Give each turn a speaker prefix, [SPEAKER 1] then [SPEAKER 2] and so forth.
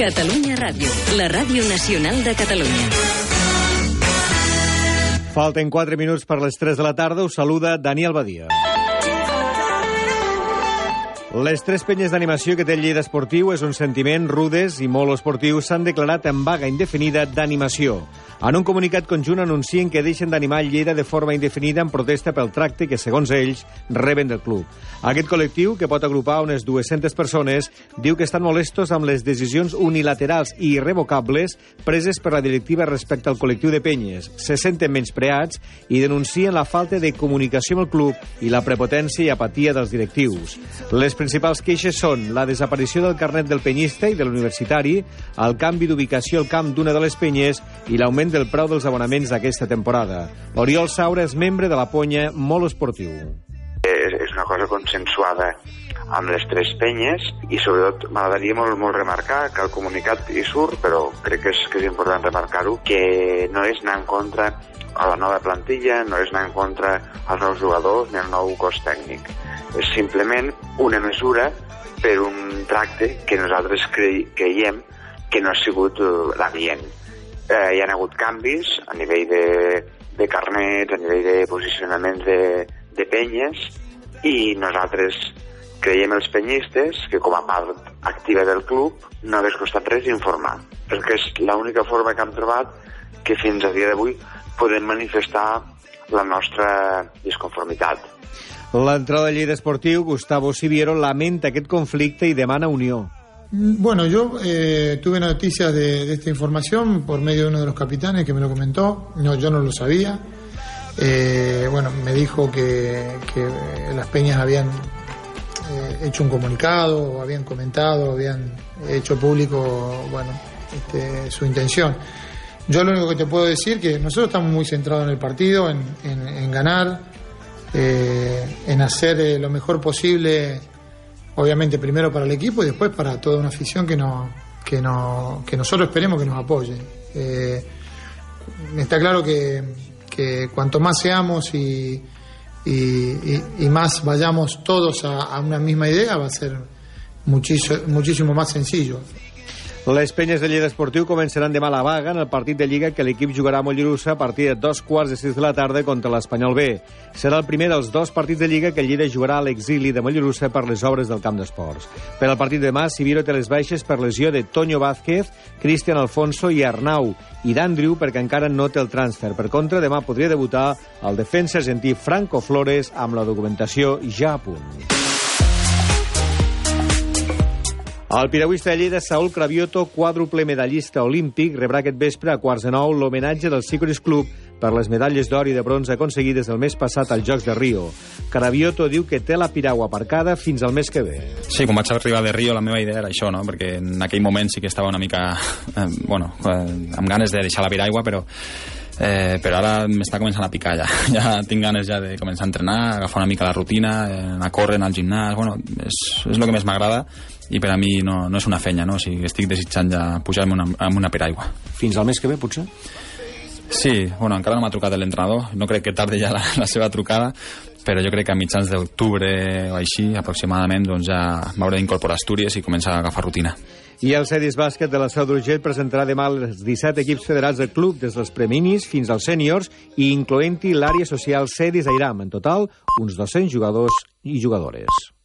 [SPEAKER 1] Catalunya Ràdio, la ràdio nacional de Catalunya.
[SPEAKER 2] Falten 4 minuts per les 3 de la tarda. Us saluda Daniel Badia. Les tres penyes d'animació que té el Lleida Esportiu és un sentiment rudes i molt esportius s'han declarat en vaga indefinida d'animació. En un comunicat conjunt anuncien que deixen d'animar Lleida de forma indefinida en protesta pel tracte que, segons ells, reben del club. Aquest col·lectiu, que pot agrupar unes 200 persones, diu que estan molestos amb les decisions unilaterals i irrevocables preses per la directiva respecte al col·lectiu de penyes. Se senten menyspreats i denuncien la falta de comunicació amb el club i la prepotència i apatia dels directius. Les principals queixes són la desaparició del carnet del penyista i de l'universitari, el canvi d'ubicació al camp d'una de les penyes i l'augment del preu dels abonaments d'aquesta temporada. Oriol Saura és membre de la Ponya molt esportiu.
[SPEAKER 3] És, és una cosa consensuada amb les tres penyes i sobretot m'agradaria molt, molt remarcar que el comunicat hi surt, però crec que és, que és important remarcar-ho, que no és anar en contra a la nova plantilla, no és anar en contra als nous jugadors ni al nou cos tècnic és simplement una mesura per un tracte que nosaltres cre creiem que no ha sigut uh, l'adient. Eh, hi ha hagut canvis a nivell de, de carnets, a nivell de posicionaments de, de penyes, i nosaltres creiem els penyistes que com a part activa del club no hagués costat res informar, perquè és l'única forma que hem trobat que fins a dia d'avui podem manifestar la nostra disconformitat.
[SPEAKER 2] L'entrada de Lleida Esportiu, Gustavo Siviero, lamenta aquest conflicte i demana unió.
[SPEAKER 4] Bueno, yo eh, tuve noticias de, de, esta información por medio de uno de los capitanes que me lo comentó. No, yo no lo sabía. Eh, bueno, me dijo que, que las peñas habían eh, hecho un comunicado, habían comentado, habían hecho público, bueno, este, su intención. Yo lo único que te puedo decir que nosotros estamos muy centrados en el partido, en, ganar, eh, en hacer eh, lo mejor posible, obviamente primero para el equipo y después para toda una afición que, no, que, no, que nosotros esperemos que nos apoye. Está claro que, cuanto más seamos y, y, y, más vayamos todos a, a, una misma idea, va a ser muchísimo, muchísimo más sencillo.
[SPEAKER 2] Les penyes de Lleida Esportiu començaran demà la vaga en el partit de Lliga que l'equip jugarà a Mollerussa a partir de dos quarts de sis de la tarda contra l'Espanyol B. Serà el primer dels dos partits de Lliga que Lleida jugarà a l'exili de Mollerussa per les obres del camp d'esports. Per al partit de demà, Sibiro té les baixes per lesió de Toño Vázquez, Cristian Alfonso i Arnau, i d'Andrew perquè encara no té el transfer. Per contra, demà podria debutar el defensa argentí Franco Flores amb la documentació ja a punt. El piragüista de Lleida, Saúl Cravioto, quàdruple medallista olímpic, rebrà aquest vespre a quarts de nou l'homenatge del Cyclist Club per les medalles d'or i de bronze aconseguides el mes passat als Jocs de Rio. Cravioto diu que té la piragua aparcada fins al mes que ve.
[SPEAKER 5] Sí, quan vaig arribar de Rio la meva idea era això, no? perquè en aquell moment sí que estava una mica eh, bueno, eh, amb ganes de deixar la piragua, però eh, però ara m'està començant a picar ja. ja tinc ganes ja de començar a entrenar, agafar una mica la rutina, eh, anar a córrer, anar al gimnàs, bueno, és, és el que més m'agrada i per a mi no, no és una fenya, no? O sigui, estic desitjant ja pujar amb una, amb una peraigua.
[SPEAKER 2] Fins al mes que ve, potser?
[SPEAKER 5] Sí, bueno, encara no m'ha trucat l'entrenador, no crec que tardi ja la, la seva trucada, però jo crec que a mitjans d'octubre o així, aproximadament, doncs ja m'hauré d'incorporar a Astúries i començar a agafar rutina.
[SPEAKER 2] I el Cedis Bàsquet de la Seu d'Urgell presentarà demà els 17 equips federats del club, des dels preminis fins als sèniors, i incloent-hi l'àrea social Cedis Airam. En total, uns 200 jugadors i jugadores.